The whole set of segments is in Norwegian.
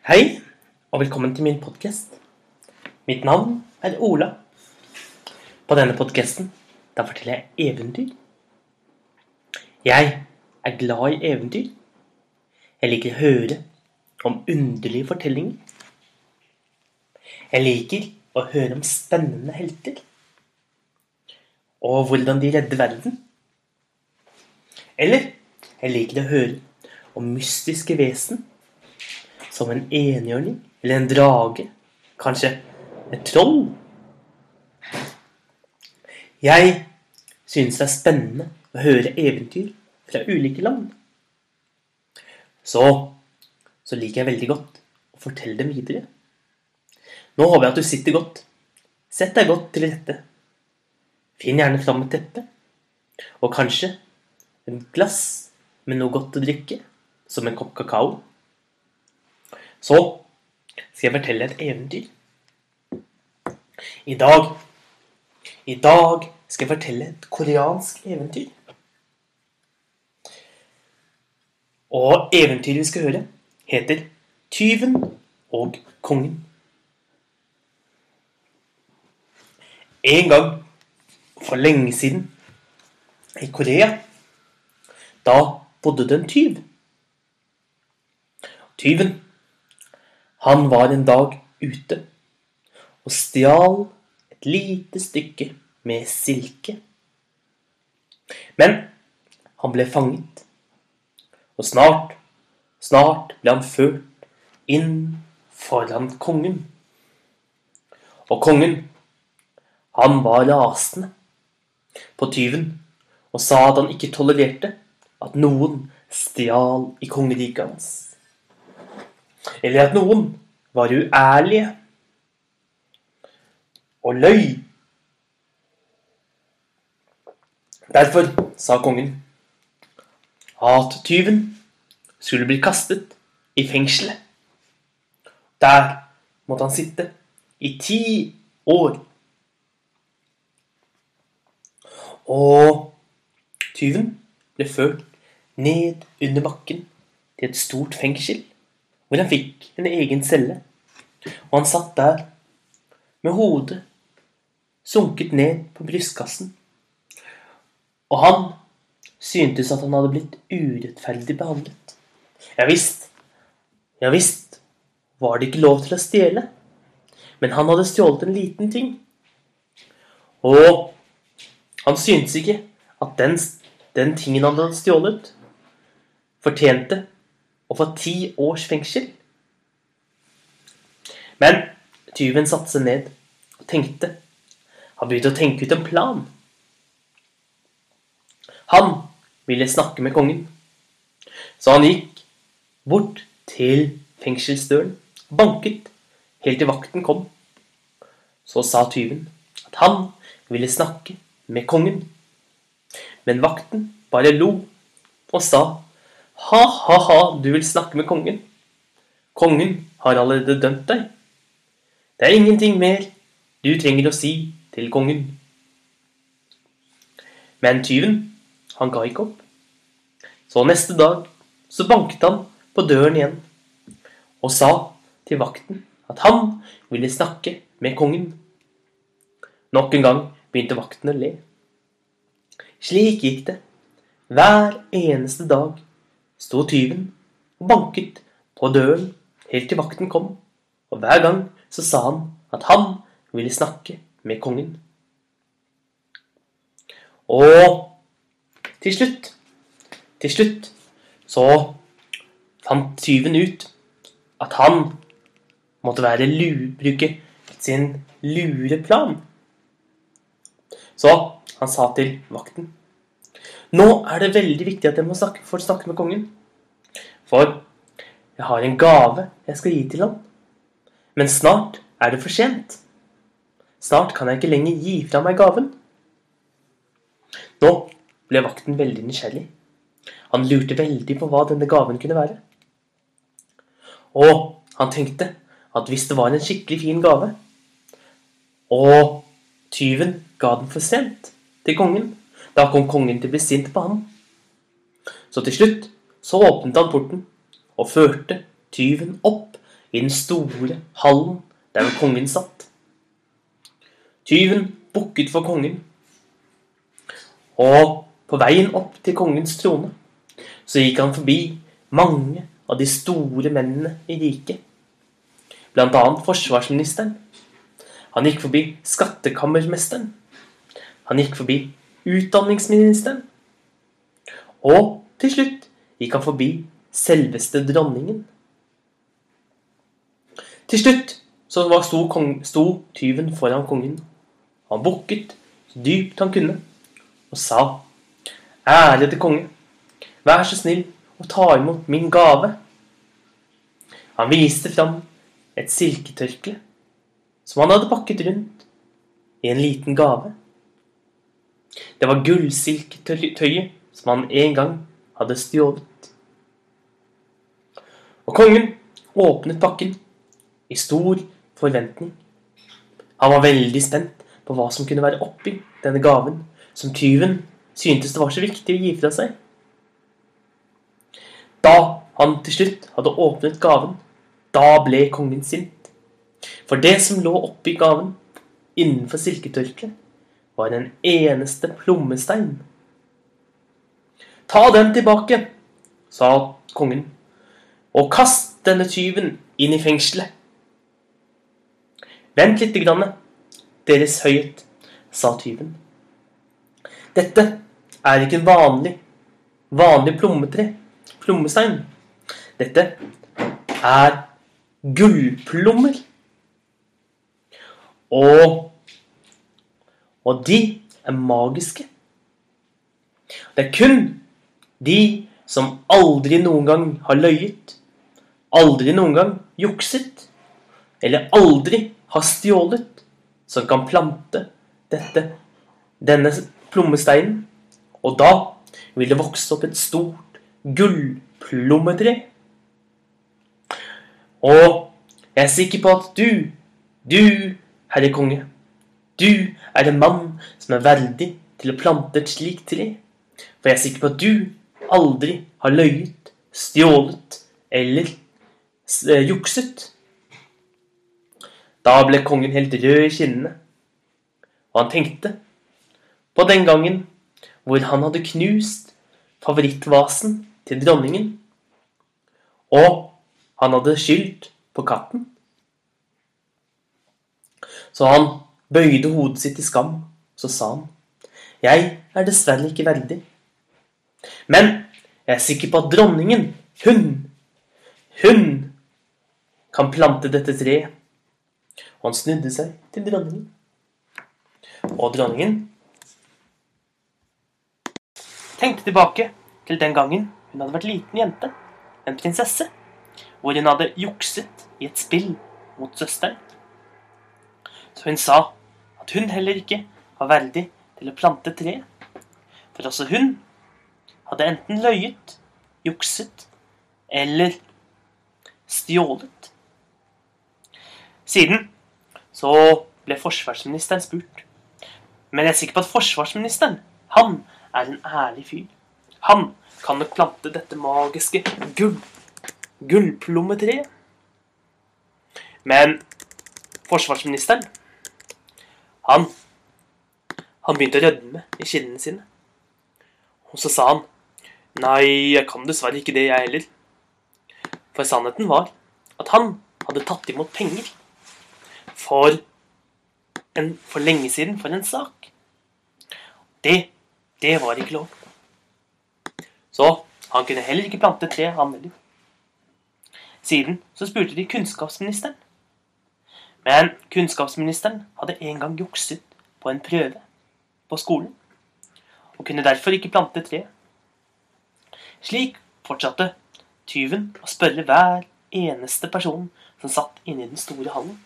Hei, og velkommen til min podkast. Mitt navn er Ola. På denne podkasten forteller jeg eventyr. Jeg er glad i eventyr. Jeg liker å høre om underlige fortellinger. Jeg liker å høre om spennende helter. Og hvordan de redder verden. Eller jeg liker å høre om mystiske vesen som en enhjørning eller en drage. Kanskje et troll. Jeg synes det er spennende å høre eventyr fra ulike land. Så, så liker jeg veldig godt å fortelle dem videre. Nå håper jeg at du sitter godt. Sett deg godt til rette. Finn gjerne fram et teppe. Og kanskje en glass med noe godt å drikke, som en kopp kakao. Så skal jeg fortelle et eventyr. I dag I dag skal jeg fortelle et koreansk eventyr. Og eventyret vi skal høre, heter 'Tyven og kongen'. En gang for lenge siden i Korea, da bodde det en tyv. Tyven han var en dag ute og stjal et lite stykke med silke. Men han ble fanget, og snart, snart ble han ført inn foran kongen. Og kongen, han var rasende på tyven og sa at han ikke tolererte at noen stjal i kongeriket hans eller at noen var uærlige og løy. Derfor sa kongen at tyven skulle bli kastet i fengselet. Der måtte han sitte i ti år. Og tyven ble ført ned under bakken til et stort fengsel hvor han fikk en egen celle. Og han satt der med hodet sunket ned på brystkassen. Og han syntes at han hadde blitt urettferdig behandlet. Ja visst, ja visst var det ikke lov til å stjele. Men han hadde stjålet en liten ting. Og han syntes ikke at den, den tingen han hadde stjålet, fortjente og få ti års fengsel. Men tyven satte seg ned og tenkte. Han begynte å tenke ut en plan. Han ville snakke med kongen. Så han gikk bort til fengselsdøren, banket helt til vakten kom. Så sa tyven at han ville snakke med kongen. Men vakten bare lo og sa ha-ha-ha, du vil snakke med kongen. Kongen har allerede dømt deg. Det er ingenting mer du trenger å si til kongen. Men tyven, han ga ikke opp. Så neste dag så banket han på døren igjen og sa til vakten at han ville snakke med kongen. Nok en gang begynte vakten å le. Slik gikk det hver eneste dag sto tyven og banket på døren helt til vakten kom, og hver gang så sa han at han ville snakke med kongen. Og til slutt, til slutt, så fant tyven ut at han måtte være lure, bruke sin lureplan. Så han sa til vakten nå er det veldig viktig at jeg må snakke, får snakke med kongen. For jeg har en gave jeg skal gi til ham. Men snart er det for sent. Snart kan jeg ikke lenger gi fra meg gaven. Nå ble vakten veldig nysgjerrig. Han lurte veldig på hva denne gaven kunne være. Og han tenkte at hvis det var en skikkelig fin gave, og tyven ga den for sent til kongen, da kom kongen til å bli sint på ham. Så til slutt så åpnet han porten og førte tyven opp i den store hallen der kongen satt. Tyven bukket for kongen, og på veien opp til kongens trone så gikk han forbi mange av de store mennene i riket, annet forsvarsministeren. Han gikk forbi skattekammermesteren. Han gikk forbi utdanningsministeren. Og til slutt gikk han forbi selveste dronningen. Til slutt så var sto, kong, sto tyven foran kongen. Han bukket så dypt han kunne og sa Ærede konge, vær så snill å ta imot min gave. Han viste fram et silketørkle som han hadde pakket rundt i en liten gave. Det var gullsilketøyet som han en gang hadde stjålet. Og kongen åpnet pakken i stor forventning. Han var veldig spent på hva som kunne være oppi denne gaven som tyven syntes det var så viktig å gi fra seg. Da han til slutt hadde åpnet gaven, da ble kongen sint. For det som lå oppi gaven, innenfor silketørkleet, var en eneste plommestein. Ta den tilbake, sa kongen, og kast denne tyven inn i fengselet. Vent lite grann, Deres Høyhet, sa tyven. Dette er ikke en vanlig, vanlig plommetre, plommestein. Dette er gullplommer. Og Og de er magiske. Det er kun de som aldri noen gang har løyet, aldri noen gang jukset, eller aldri har stjålet, som kan plante dette, denne plommesteinen. Og da vil det vokse opp et stort gullplommetre. Og jeg er sikker på at du, du, herre konge, du er en mann som er verdig til å plante et slikt tre. For jeg er sikker på at du aldri har løyet, stjålet eller eh, jukset. Da ble kongen helt rød i kinnene, og han tenkte på den gangen hvor han hadde knust favorittvasen til dronningen, og han hadde skyldt på katten. Så han bøyde hodet sitt i skam, så sa han, jeg er dessverre ikke verdig. Men jeg er sikker på at dronningen, hun, hun kan plante dette treet. Og han snudde seg til dronningen. Og dronningen tenkte tilbake til den gangen hun hadde vært liten jente, en prinsesse, hvor hun hadde jukset i et spill mot søsteren. Så hun sa at hun heller ikke var verdig til å plante tre, for også hun hadde enten løyet, jukset eller stjålet. Siden så ble forsvarsministeren spurt. Men jeg er sikker på at forsvarsministeren, han er en ærlig fyr. Han kan nok plante dette magiske gull, gullplommetreet. Men forsvarsministeren, han Han begynte å rødme i kinnene sine. Og så sa han Nei, jeg kan dessverre ikke det, jeg heller. For sannheten var at han hadde tatt imot penger for, en, for lenge siden for en sak. Det det var ikke lov. Så han kunne heller ikke plante tre, han heller. Siden så spurte de kunnskapsministeren. Men kunnskapsministeren hadde en gang jukset på en prøve på skolen, og kunne derfor ikke plante tre. Slik fortsatte tyven å spørre hver eneste person som satt inne i den store hallen.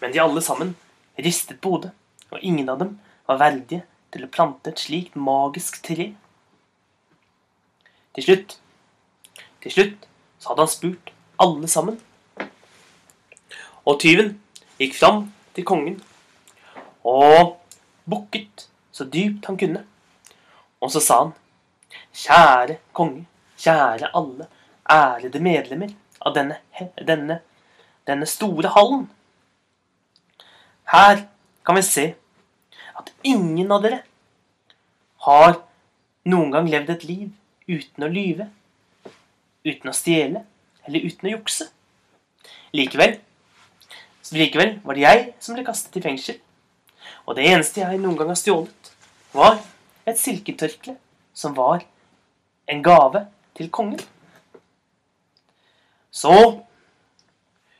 Men de alle sammen ristet på hodet, og ingen av dem var verdige til å plante et slikt magisk tre. Til slutt Til slutt så hadde han spurt alle sammen. Og tyven gikk fram til kongen og bukket så dypt han kunne. Og så sa han, kjære konge, kjære alle ærede medlemmer av denne, denne denne store hallen. Her kan vi se at ingen av dere har noen gang levd et liv uten å lyve, uten å stjele eller uten å jukse. Likevel, likevel var det jeg som ble kastet i fengsel, og det eneste jeg noen gang har stjålet, var et silketørkle som var en gave til kongen. Så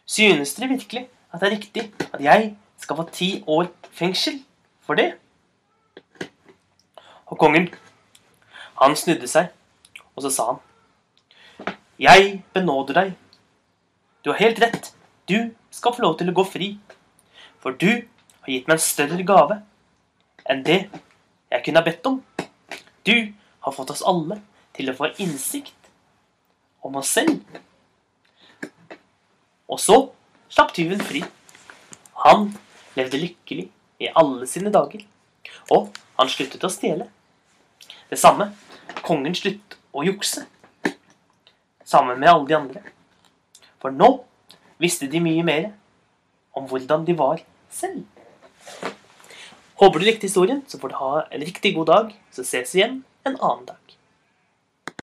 synes dere virkelig at det er riktig at jeg skal få ti år fengsel for det? Og kongen, han snudde seg, og så sa han Jeg benåder deg. Du har helt rett. Du skal få lov til å gå fri. For du har gitt meg en større gave enn det jeg kunne ha bedt om. Du har fått oss alle til å få innsikt om oss selv. Og så slapp tyven fri. Han levde lykkelig i alle sine dager. Og han sluttet å stjele. Det samme. Kongen sluttet å jukse. Sammen med alle de andre. For nå visste de mye mer om hvordan de var selv. Håper du likte historien, så får du ha en riktig god dag. Så ses vi igjen en annen dag.